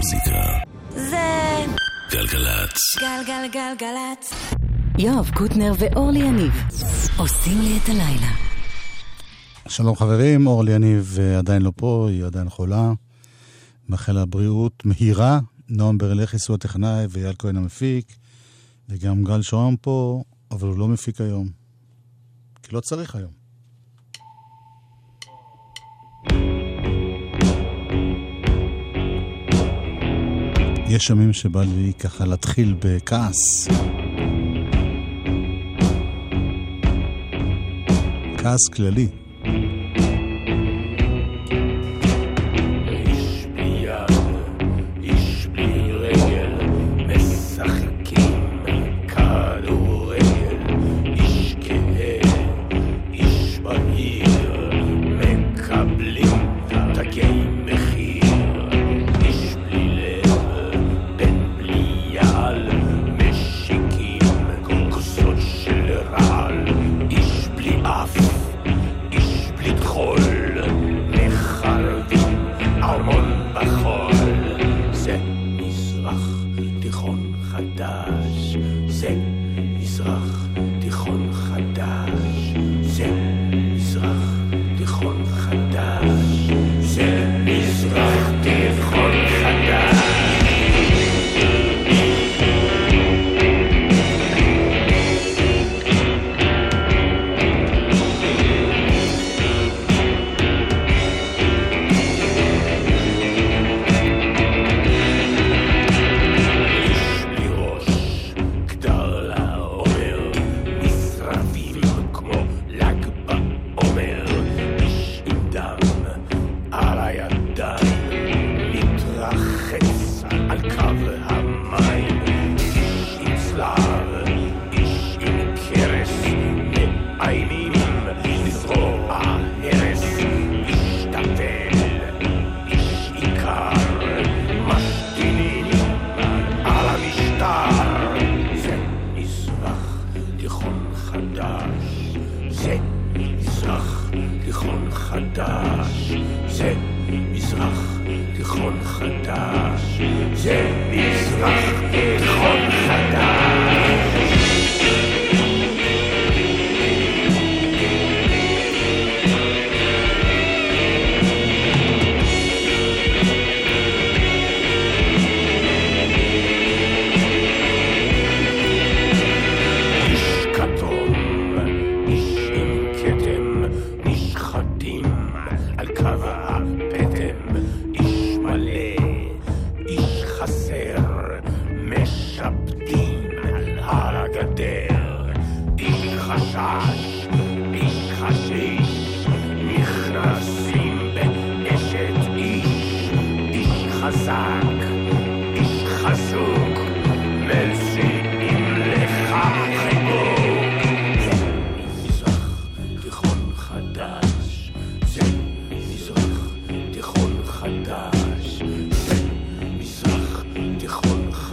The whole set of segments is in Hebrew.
המוזיקה. זה גלגלצ. גלגלגלגלצ. יואב קוטנר ואורלי יניב עושים לי את הלילה. שלום חברים, אורלי יניב אה, עדיין לא פה, היא עדיין חולה. מאחל לה בריאות מהירה. נועם ברלכיס הוא הטכנאי ואייל כהן המפיק. וגם גל שוהם פה, אבל הוא לא מפיק היום. כי לא צריך היום. יש ימים שבא לי ככה להתחיל בכעס. כעס כללי.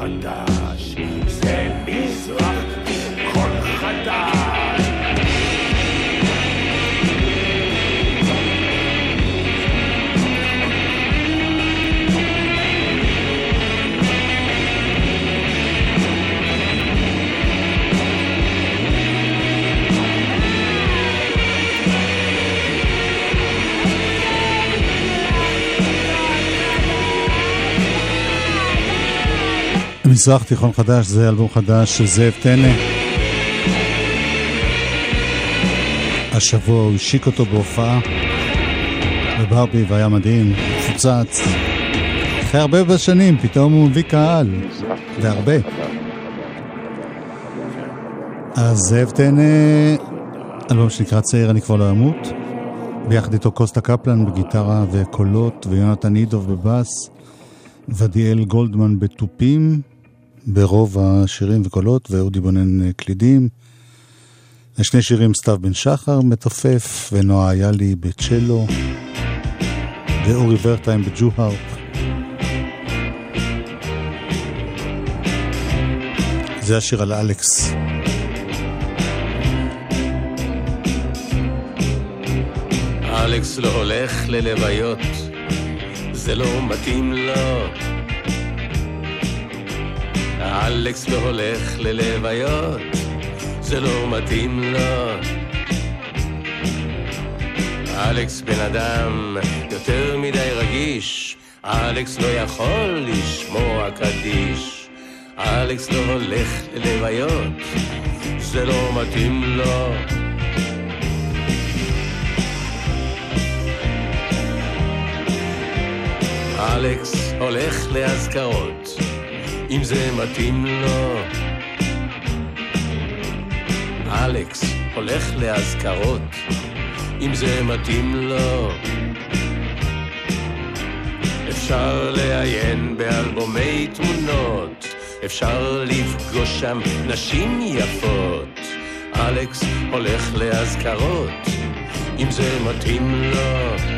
תיכון מזרח תיכון חדש, זה אלבום חדש של זאב טנא. השבוע הוא השיק אותו בהופעה בברבי והיה מדהים, מפוצץ. אחרי הרבה בשנים, פתאום הוא מביא קהל, והרבה. אז זאב טנא, אלבום שנקרא צעיר אני כבר לא אמות, ביחד איתו קוסטה קפלן בגיטרה וקולות, ויונתן אידוב בבאס, ודיאל גולדמן בתופים, ברוב השירים וקולות, ואודי בונן אה, קלידים. שני שירים סתיו בן שחר מתופף, ונועה איילי בצ'לו, ואורי ורטיים בג'ו-הרפ. זה השיר על אלכס. אלכס לא הולך ללוויות, זה לא מתאים לו. אלכס לא הולך ללוויות, זה לא מתאים לו. אלכס בן אדם יותר מדי רגיש, אלכס לא יכול לשמוע קדיש. אלכס לא הולך ללוויות, זה לא מתאים לו. אלכס הולך לאזכרות, אם זה מתאים לו. אלכס הולך לאזכרות, אם זה מתאים לו. אפשר לעיין באלבומי תמונות, אפשר לפגוש שם נשים יפות. אלכס הולך לאזכרות, אם זה מתאים לו.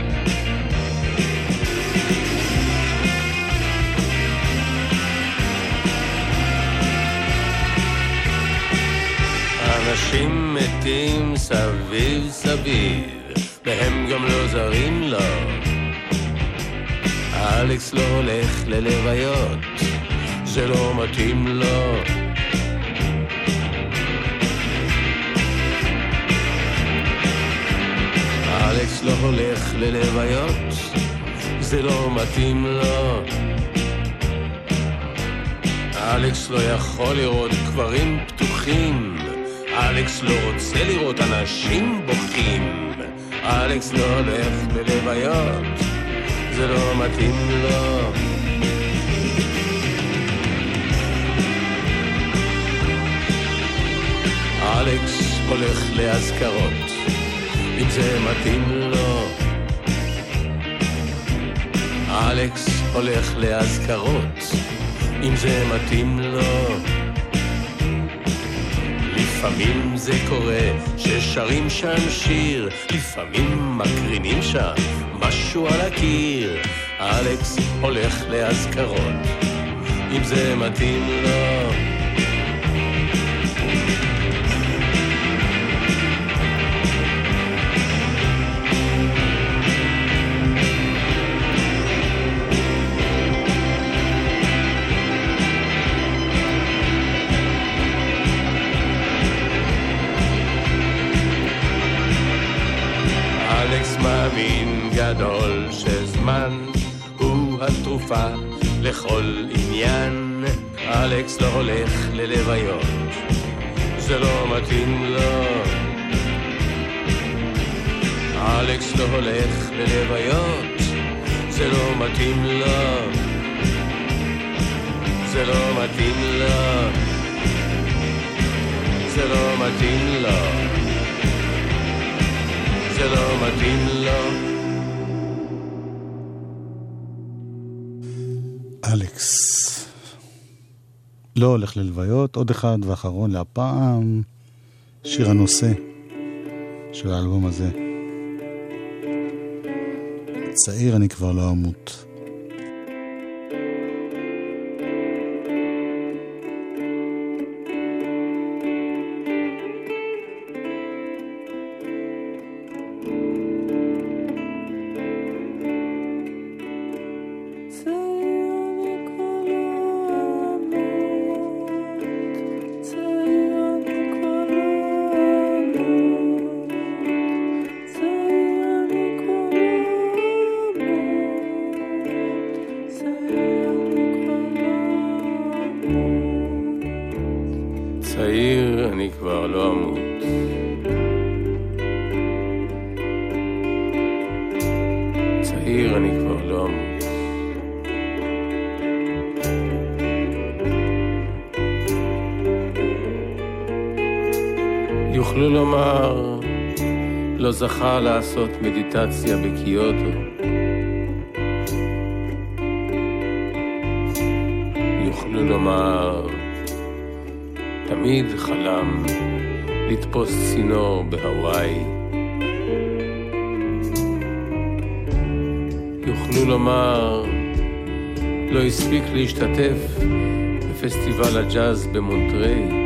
אנשים מתים סביב סביב, והם גם לא זרים לו. אלכס לא הולך ללוויות, זה לא מתאים לו. אלכס לא הולך ללוויות, זה לא מתאים לו. אלכס לא יכול לראות קברים פתוחים, אלכס לא רוצה לראות אנשים בוכים. אלכס לא הולך ללוויות, זה לא מתאים לו. אלכס הולך לאזכרות, אם זה מתאים לו. אלכס הולך לאזכרות, אם זה מתאים לו. לפעמים זה קורה ששרים שם שיר, לפעמים מקרינים שם משהו על הקיר. אלכס הולך לאזכרות, אם זה מתאים לו. אלכס מאמין גדול שזמן הוא התרופה לכל עניין. אלכס לא הולך ללוויות, זה לא מתאים לו. אלכס לא הולך ללוויות, זה לא מתאים לו. זה לא מתאים לו. זה לא מתאים לו. זה לא מתאים לו. אלכס. לא הולך ללוויות, עוד אחד ואחרון להפעם, שיר הנושא של האלבום הזה. צעיר אני כבר לא אמות. לעשות מדיטציה בקיוטו. יוכלו לומר, תמיד חלם לתפוס צינור בהוואי. יוכלו לומר, לא הספיק להשתתף בפסטיבל הג'אז במונטריי.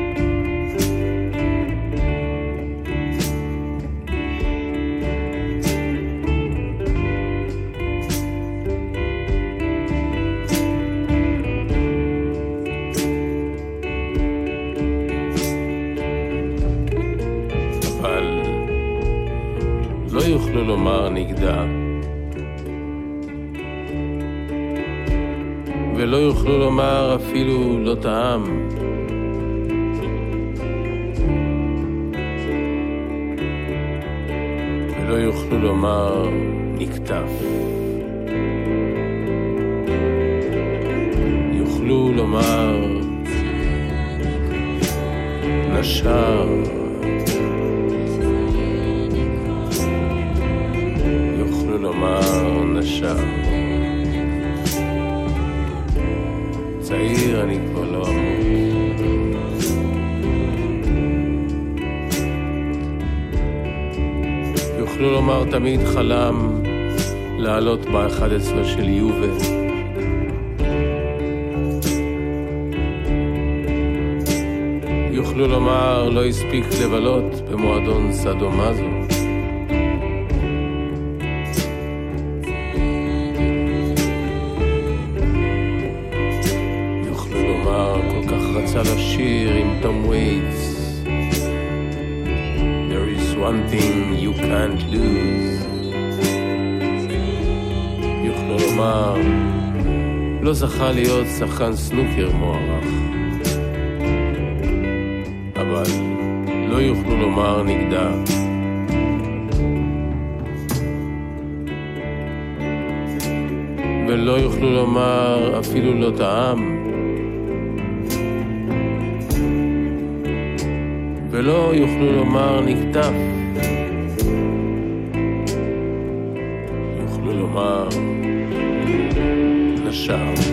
השער. יוכלו לומר נשר. צעיר אני כבר לא יוכלו לומר תמיד חלם לעלות באחד עשרה של יובל. אפילו לומר לא הספיק לבלות במועדון סדו מזו. יוכלו לומר כל כך רצה לשיר עם תום וייטס There is one thing you can't lose יוכלו לומר לא זכה להיות שחקן סנוקר מוערך אבל לא יוכלו לומר נגדה. ולא יוכלו לומר אפילו לא טעם. ולא יוכלו לומר נקטף. יוכלו לומר נשר.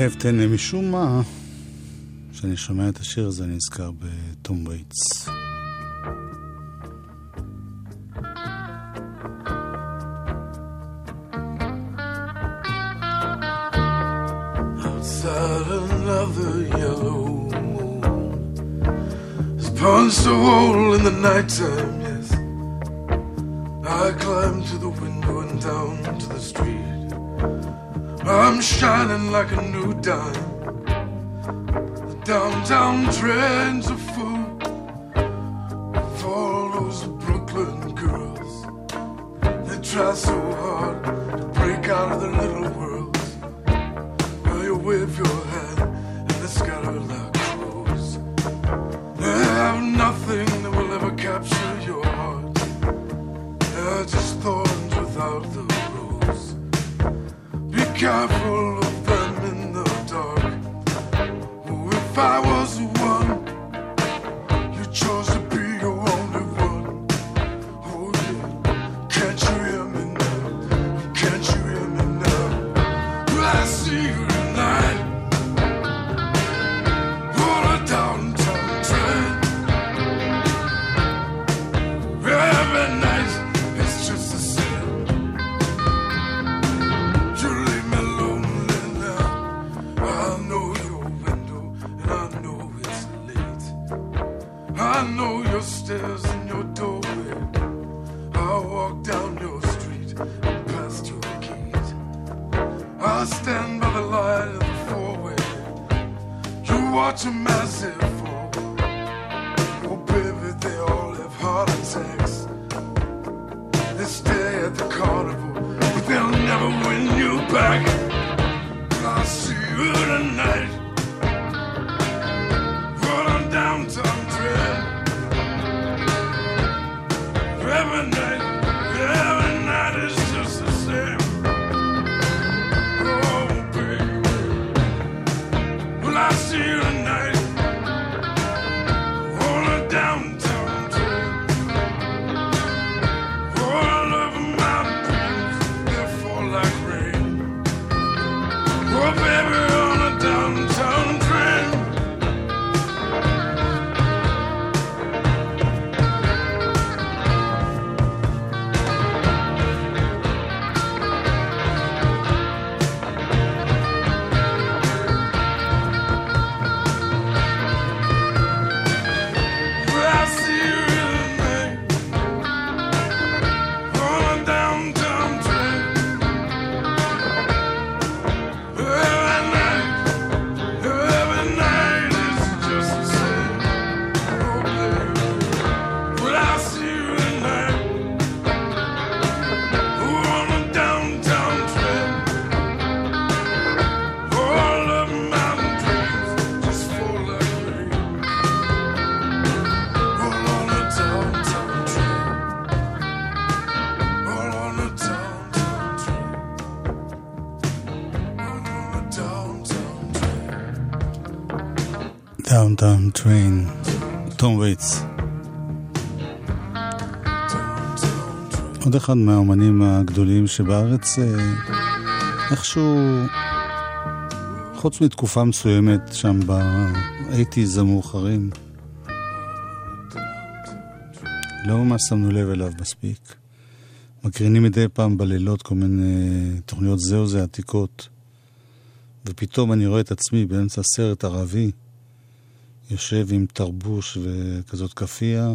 זאב טנא משום מה, כשאני שומע את השיר הזה אני נזכר בטום וייטס. another yellow moon is punched a hole in the nighttime. like a new dime. Downtown trends I were עוד אחד מהאומנים הגדולים שבארץ אה, איכשהו, חוץ מתקופה מסוימת שם באייטיז המאוחרים, לא ממש שמנו לב אליו מספיק. מקרינים מדי פעם בלילות כל מיני תוכניות זהו זה עתיקות, ופתאום אני רואה את עצמי באמצע סרט ערבי, יושב עם תרבוש וכזאת כאפיה,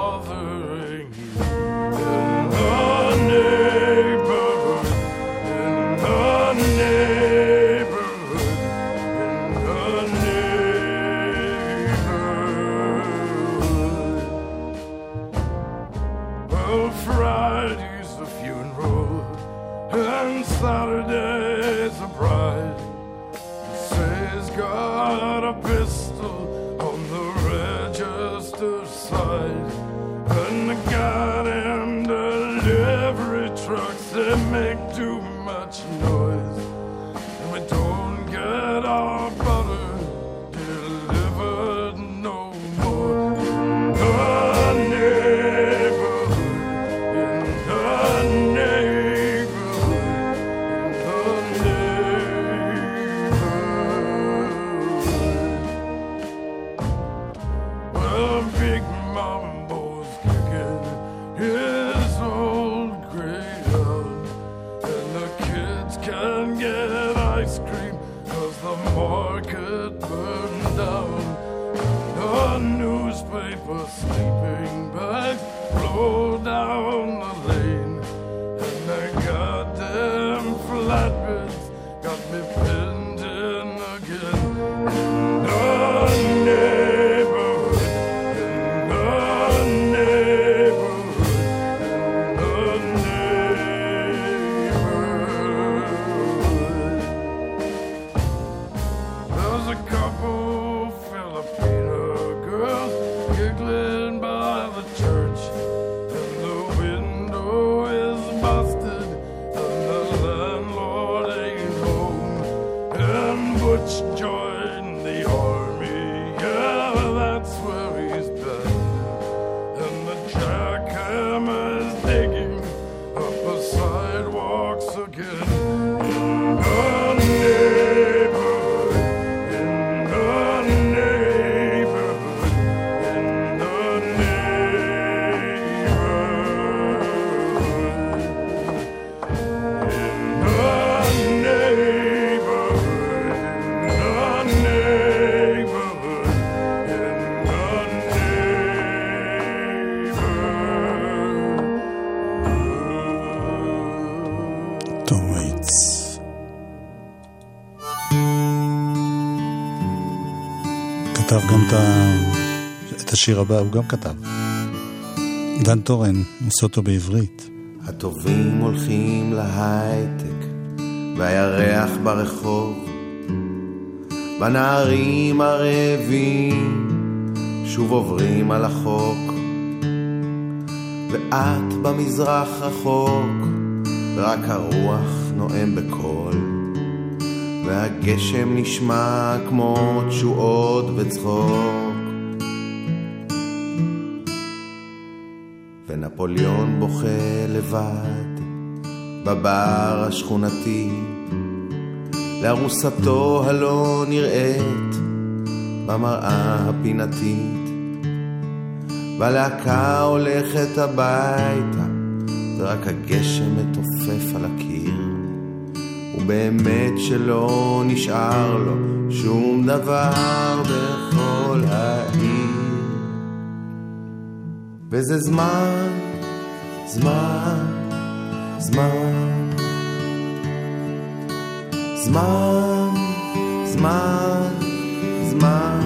השיר הבא, הוא גם כתב. דן טורן, עושה אותו בעברית. הטובים הולכים להייטק, והירח ברחוב. בנערים הרעבים שוב עוברים על החוק. ואת במזרח רחוק, ורק הרוח נואם בקול. והגשם נשמע כמו תשועות וצחוק. ונפוליאון בוכה לבד בבר השכונתי. לארוסתו הלא נראית במראה הפינתית. והלהקה הולכת הביתה ורק הגשם מתופף על הקיר. ובאמת שלא נשאר לו שום דבר בכל העיר. וזה זמן, זמן, זמן, זמן, זמן, זמן,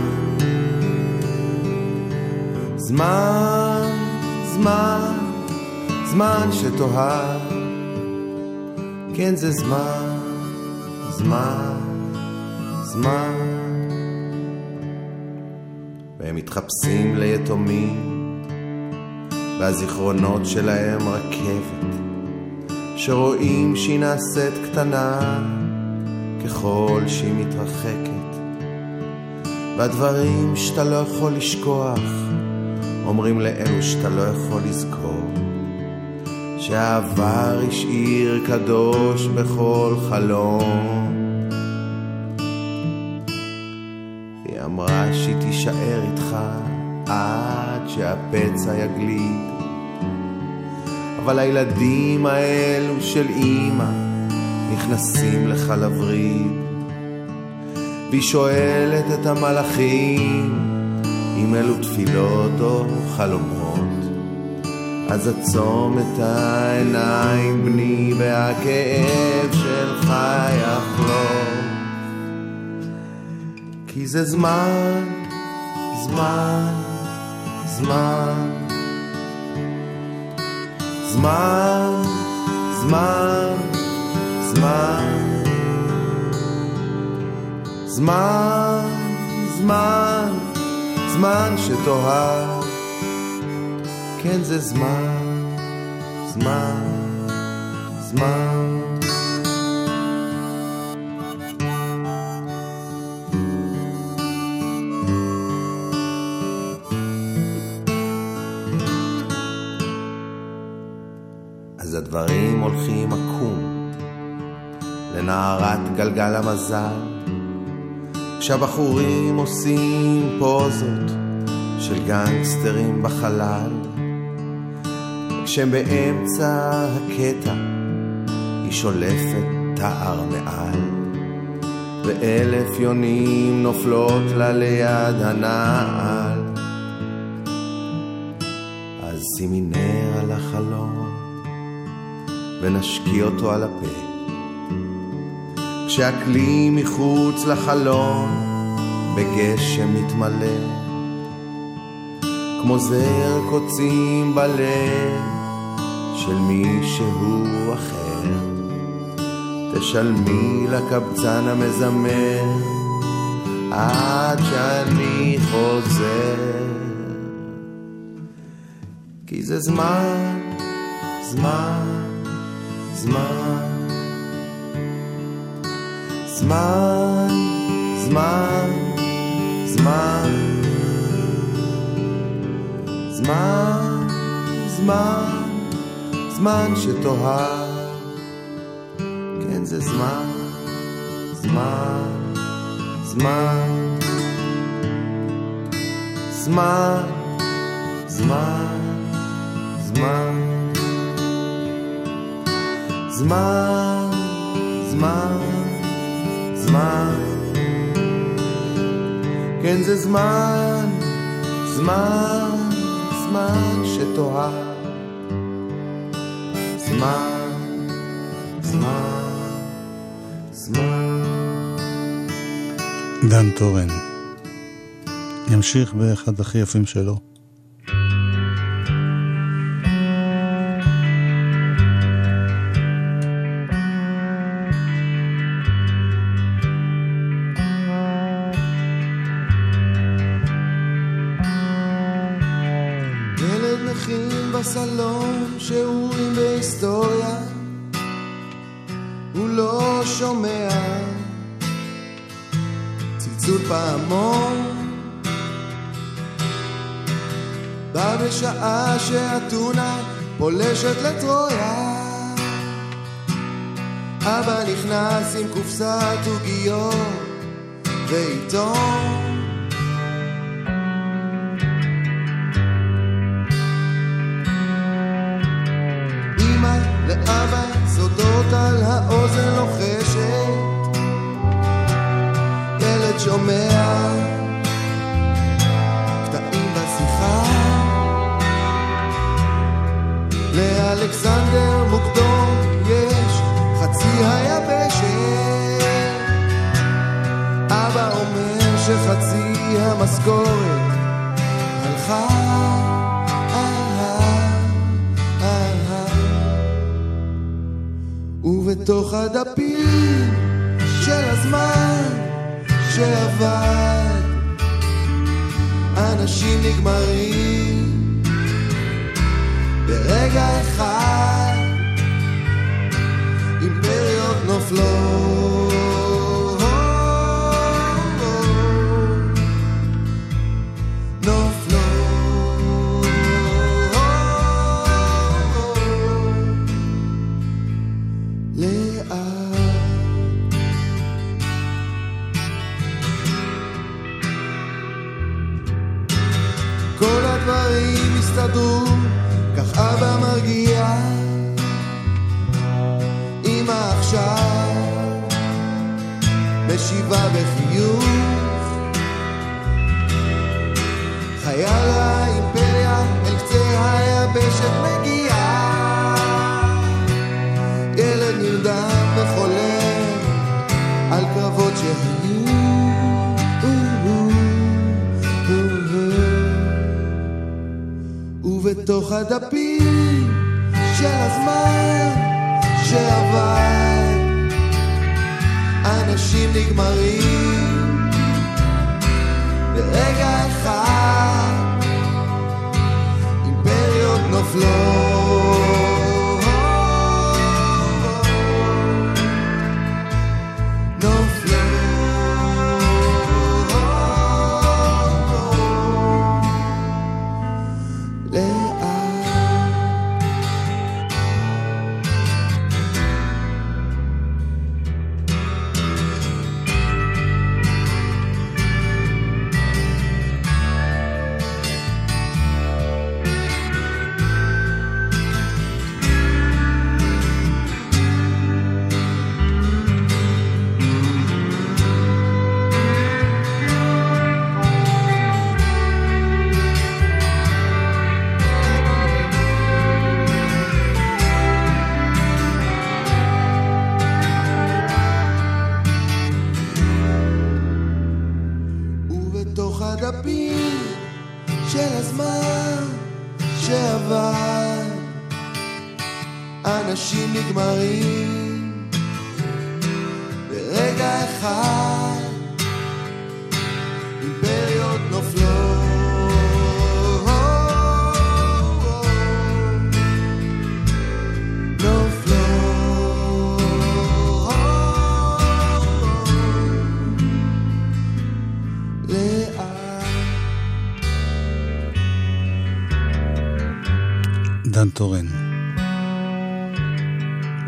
זמן, זמן, זמן שתאהב, כן זה זמן, זמן, זמן. והם מתחפשים ליתומים, והזיכרונות שלהם רכבת, שרואים שהיא נעשית קטנה ככל שהיא מתרחקת. והדברים שאתה לא יכול לשכוח, אומרים לאלו שאתה לא יכול לזכור, שהעבר השאיר קדוש בכל חלום. היא אמרה שהיא תישאר איתך עד שהפצע יגליד. אבל הילדים האלו של אימא נכנסים לך לווריד. והיא שואלת את המלאכים אם אלו תפילות או חלומות. אז עצום את העיניים בני והכאב שלך יחלום. כי זה זמן, זמן, זמן. זמן, זמן, זמן. זמן, זמן, זמן שתאהב. כן זה זמן, זמן, זמן. גלגל המזל, כשהבחורים עושים פוזות של גנגסטרים בחלל, כשהם באמצע הקטע היא שולפת תער מעל, ואלף יונים נופלות לה ליד הנעל. אז שימי נר על החלום ונשקיע אותו על הפה. כשהכלי מחוץ לחלום בגשם מתמלא, כמו זר קוצים בלב של מישהו אחר. תשלמי לקבצן המזמר עד שאני חוזר. כי זה זמן, זמן, זמן. זמן, זמן, זמן. זמן, זמן, זמן שתאהב. כן זה זמן, זמן, זמן. זמן, זמן, זמן. זמן, זמן, זמן. כן זה זמן, זמן, זמן שתאהב. זמן, זמן, זמן. דן טורן. ימשיך באחד הכי יפים שלו. לאלכסנדר מוקדום יש חצי היבשת אבא אומר שחצי המשכורת אחד. ובתוך הדפים של הזמן שעבד אנשים נגמרים ברגע אחד flow משיבה בחיוך. חייל האימפריה אל קצה היבשת מגיע. ילד נרדם וחולם על קרבות שהיו. ובתוך הדפים של הזמן שעבר אנשים נגמרים. ברגע אחד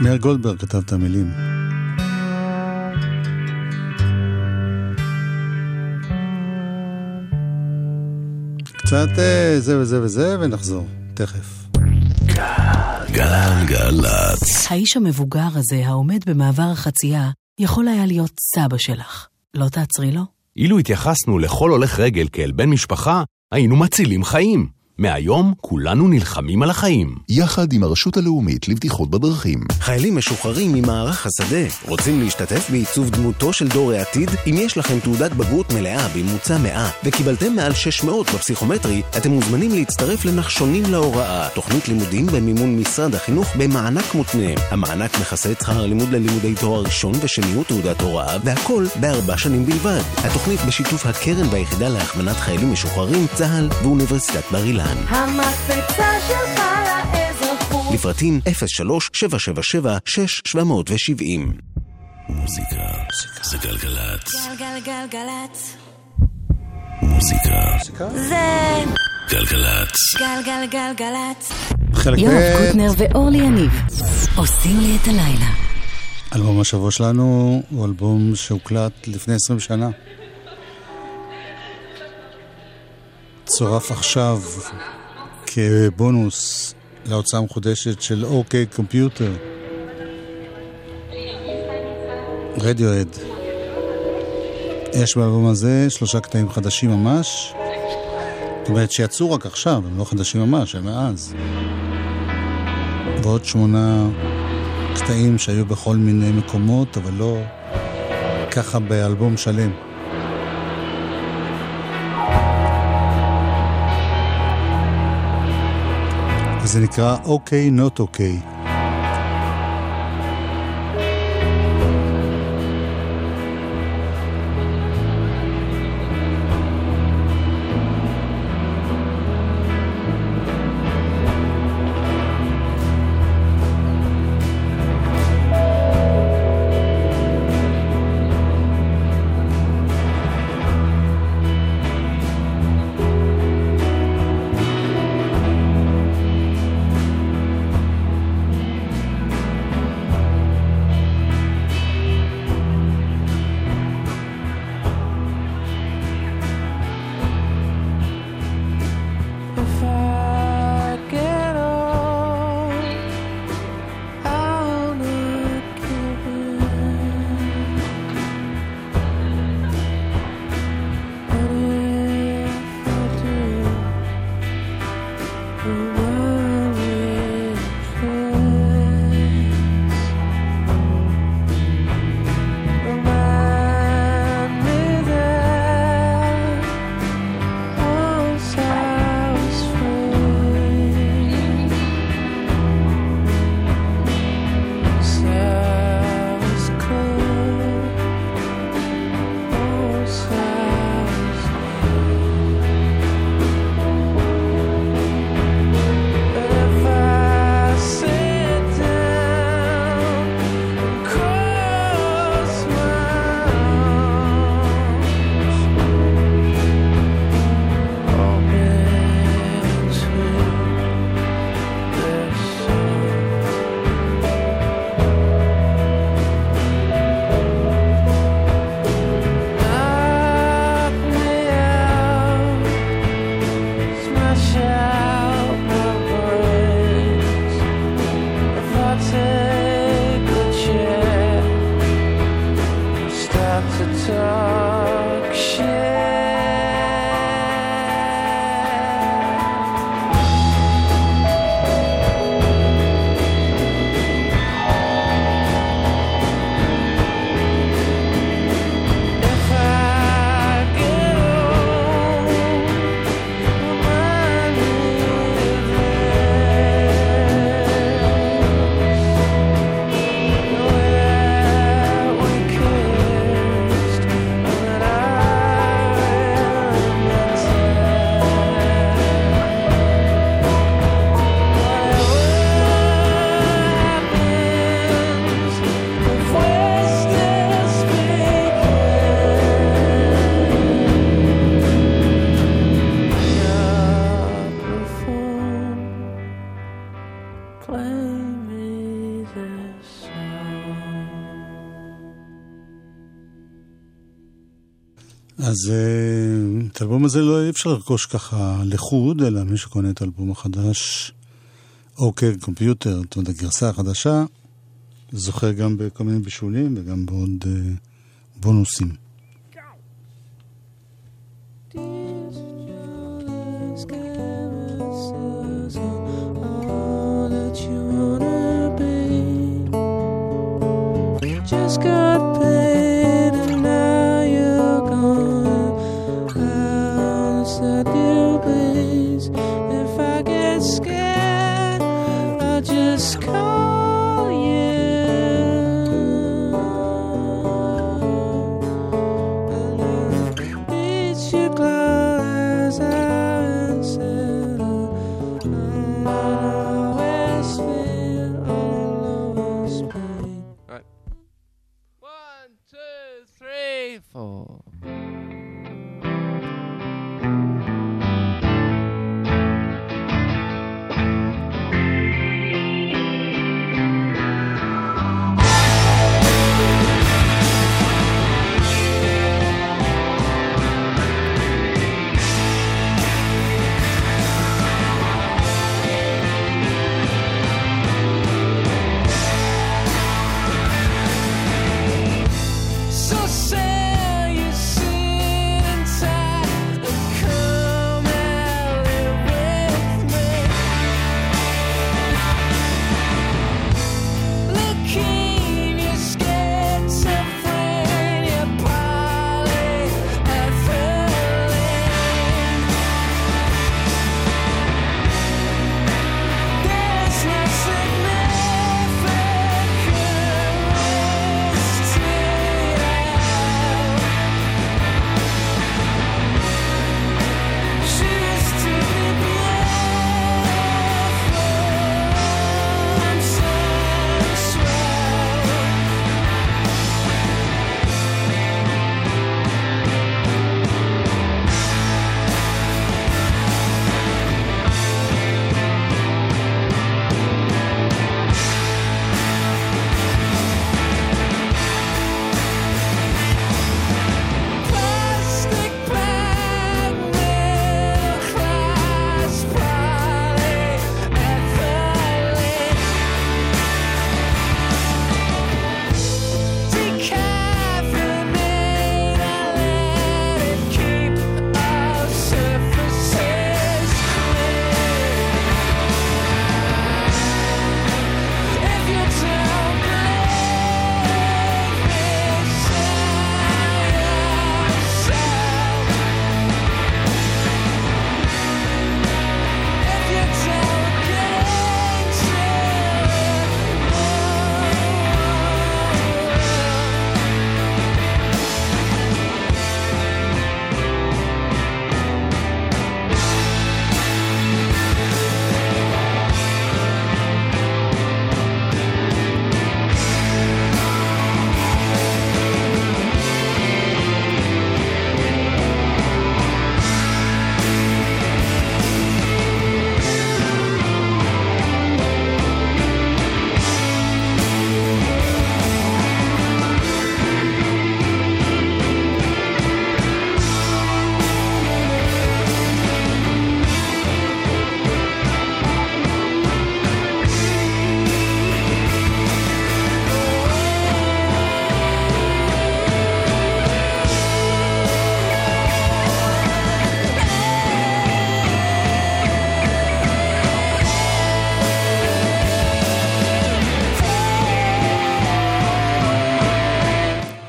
מאיר גולדברג כתב את המילים. קצת אה, זה וזה וזה, ונחזור, תכף. גלגלצ. האיש המבוגר הזה, העומד במעבר החצייה, יכול היה להיות סבא שלך. לא תעצרי לו? אילו התייחסנו לכל הולך רגל כאל בן משפחה, היינו מצילים חיים. מהיום כולנו נלחמים על החיים. יחד עם הרשות הלאומית לבטיחות בדרכים. חיילים משוחררים ממערך השדה רוצים להשתתף בעיצוב דמותו של דור העתיד? אם יש לכם תעודת בגרות מלאה בממוצע 100 וקיבלתם מעל 600 בפסיכומטרי, אתם מוזמנים להצטרף לנחשונים להוראה, תוכנית לימודים במימון משרד החינוך במענק מותנה. המענק מכסה את שכר הלימוד ללימודי תואר ראשון ושני תעודת הוראה, והכל בארבע שנים בלבד. התוכנית בשיתוף הקרן והיחידה להכוונת חיילים משוחררים, צה"ל ואוניברסיטת בר אילן. כאן. המקפצה שלך לאזרחות. לפרטים 03-777-6770. מוזיקה זה גלגלצ. גלגלגלגלצ. מוזיקה זה גלגלצ. גלגלגלגלצ. חלק יואב קוטנר ואורלי יניב עושים לי את הלילה. אלבום השבוע שלנו הוא אלבום שהוקלט לפני 20 שנה. צורף עכשיו כבונוס להוצאה המחודשת של אוקיי קומפיוטר. רדיואד. יש באלבום הזה שלושה קטעים חדשים ממש. זאת אומרת שיצאו רק עכשיו, הם לא חדשים ממש, הם מאז. ועוד שמונה קטעים שהיו בכל מיני מקומות, אבל לא ככה באלבום שלם. וזה נקרא אוקיי, נוט אוקיי. אז אה, את האלבום הזה לא אי אפשר לרכוש ככה לחוד, אלא מי שקונה את האלבום החדש, אוקיי, קומפיוטר, זאת אומרת, הגרסה החדשה, זוכר גם בכל מיני בישולים וגם בעוד uh, בונוסים.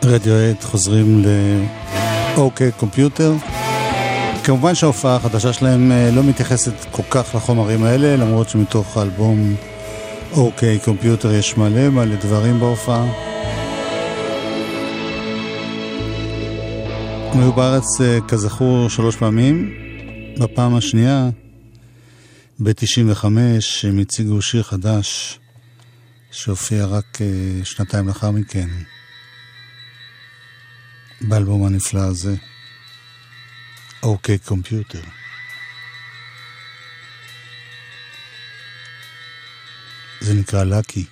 רדיואט חוזרים לאוקיי קומפיוטר. כמובן שההופעה החדשה שלהם אה, לא מתייחסת כל כך לחומרים האלה, למרות שמתוך האלבום אוקיי קומפיוטר יש מלא מלא דברים בהופעה. הם היו בארץ אה, כזכור שלוש פעמים. בפעם השנייה, ב-95, הם הציגו שיר חדש שהופיע רק אה, שנתיים לאחר מכן. באלבום הנפלא הזה, אוקיי קומפיוטר. זה נקרא לקי.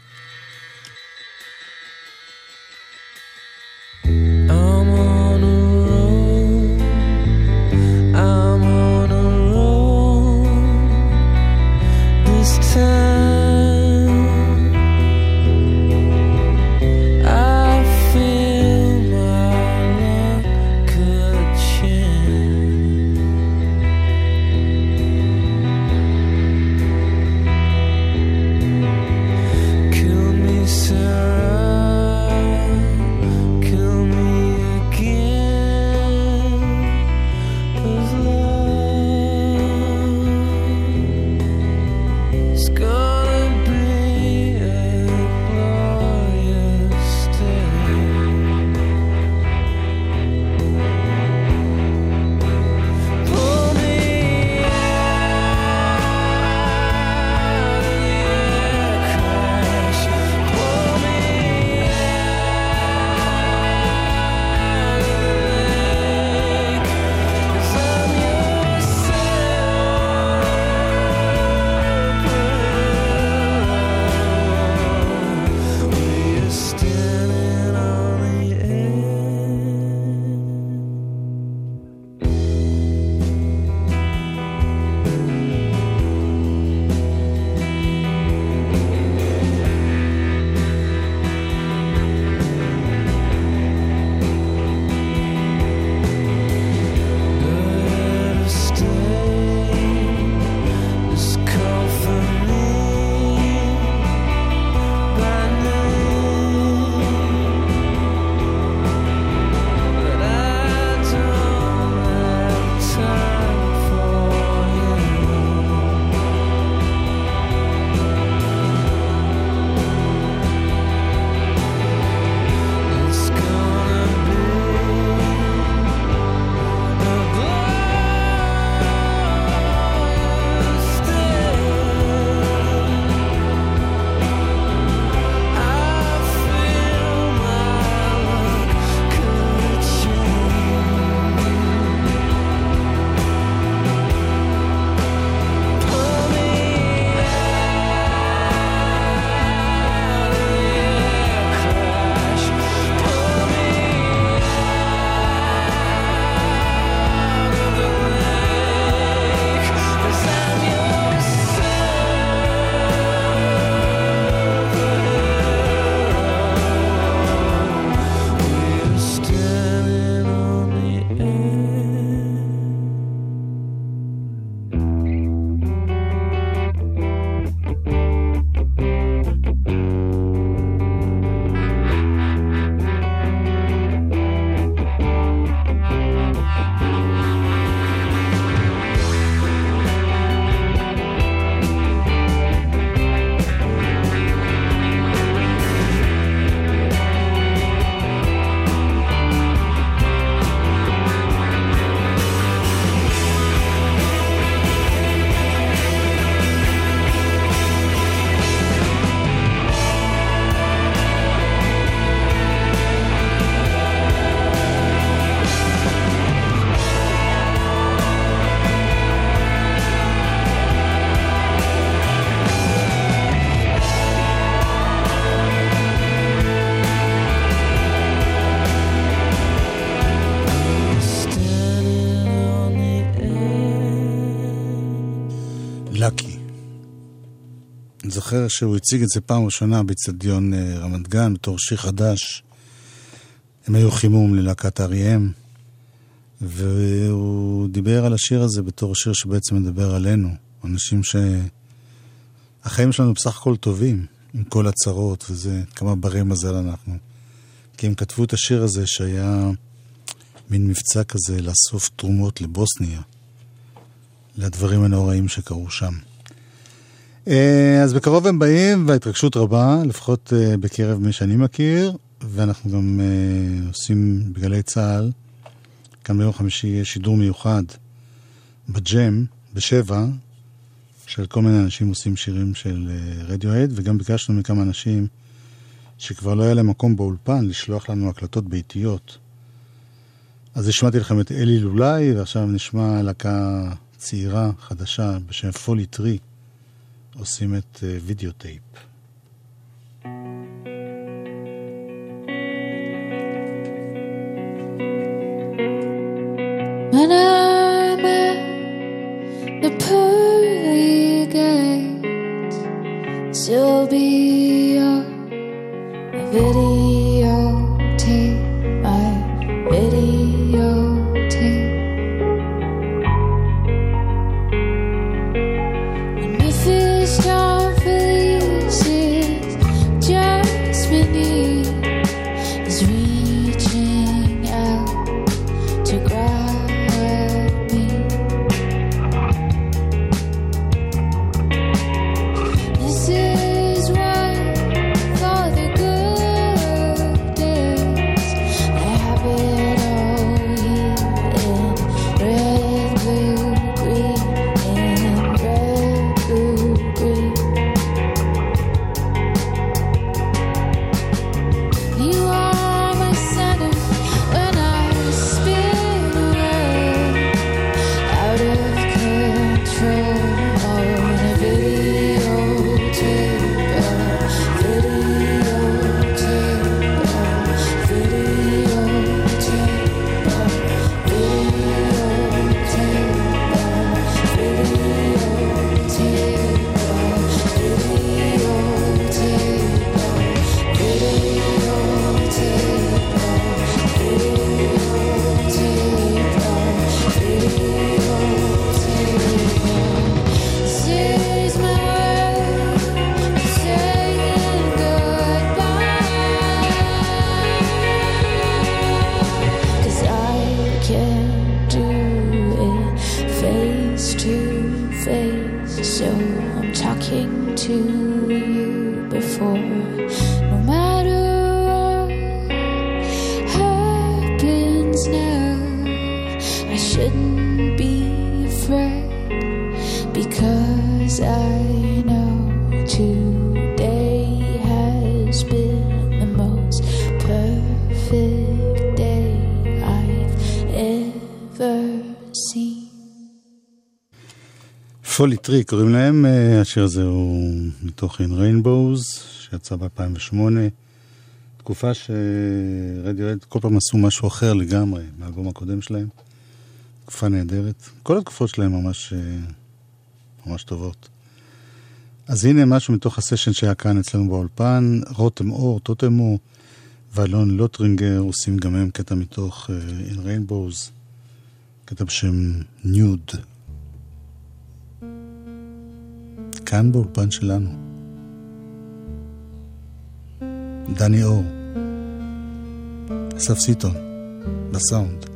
זוכר שהוא הציג את זה פעם ראשונה באצטדיון אה, רמת גן בתור שיר חדש. הם היו חימום ללהקת אריאם, והוא דיבר על השיר הזה בתור שיר שבעצם מדבר עלינו. אנשים שהחיים שלנו בסך הכל טובים, עם כל הצרות וזה, כמה ברי מזל אנחנו. כי הם כתבו את השיר הזה שהיה מין מבצע כזה לאסוף תרומות לבוסניה, לדברים הנוראים שקרו שם. אה, אז בקרוב הם באים, וההתרגשות רבה, לפחות אה, בקרב מי שאני מכיר, ואנחנו גם אה, עושים בגלי צה"ל, כאן ביום חמישי יש שידור מיוחד בג'ם, בשבע, של כל מיני אנשים עושים שירים של רדיואד, וגם ביקשנו מכמה אנשים שכבר לא היה להם מקום באולפן לשלוח לנו הקלטות ביתיות. אז השמעתי לכם את אלי לולאי, ועכשיו נשמע להקה צעירה, חדשה, בשם פולי טרי, עושים את וידאו טייפ. When I'm at the pearly gates, still be פולי טרי קוראים להם, אה, השיר הזה הוא מתוך In Rainbows, שיצא ב-2008, תקופה שרדיוהד כל פעם עשו משהו אחר לגמרי מהאלבום הקודם שלהם, תקופה נהדרת, כל התקופות שלהם ממש, אה, ממש טובות. אז הנה משהו מתוך הסשן שהיה כאן אצלנו באולפן, רותם אור, טוטמו ואלון לוטרינגר עושים גם הם קטע מתוך אה, In Rainbows, קטע בשם ניוד. כאן באולפן שלנו. דני אור, אסף סיטון, בסאונד.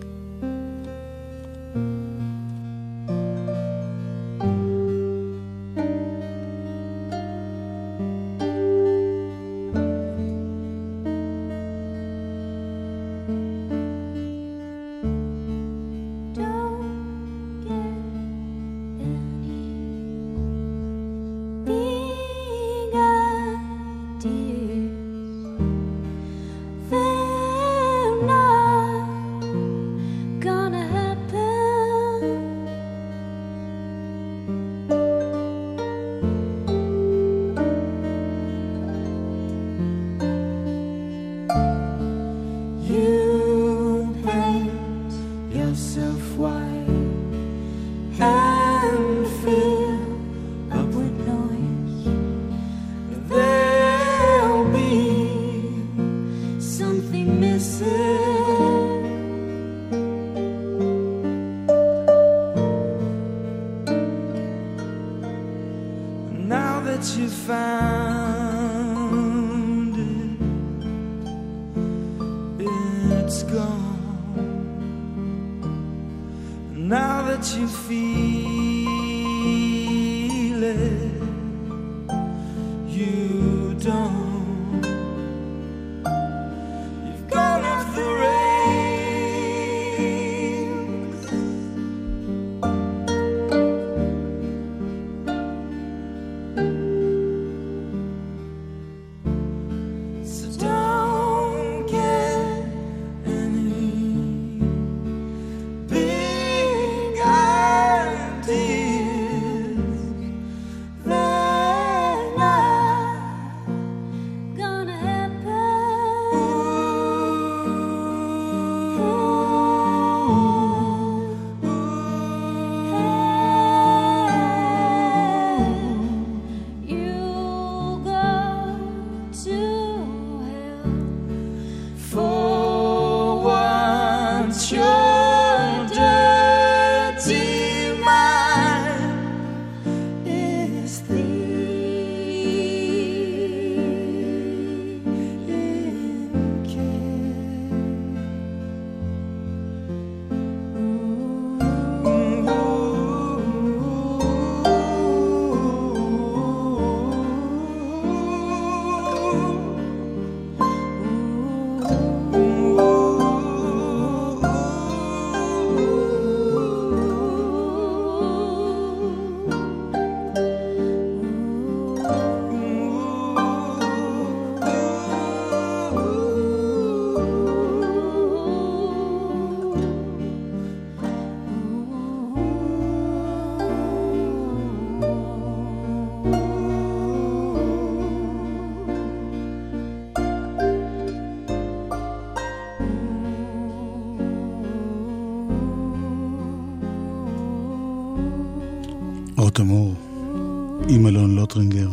רוטרינגר.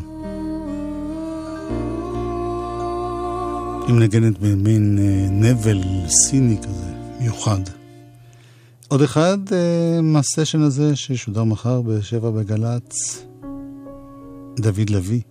היא מנגנת במין אה, נבל סיני כזה, מיוחד. עוד אחד אה, מהסשן הזה שישודר מחר בשבע בגל"צ, דוד לביא.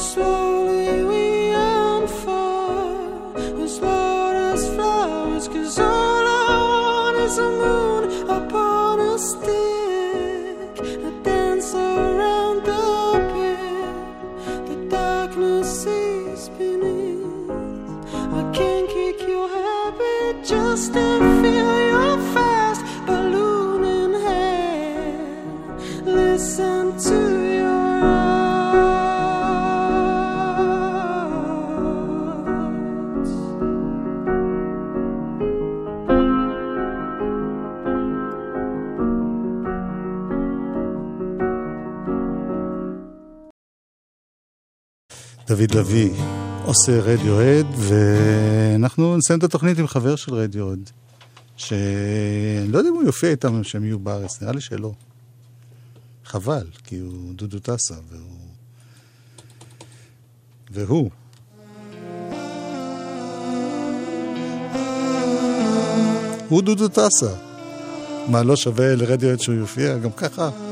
So לביא עושה רדיואד, ואנחנו נסיים את התוכנית עם חבר של רדיואד, שאני לא יודע אם הוא יופיע איתם שהם יהיו בארץ, נראה לי שלא. חבל, כי הוא דודו טסה, והוא... והוא. הוא דודו טסה. מה, לא שווה לרדיואד שהוא יופיע? גם ככה.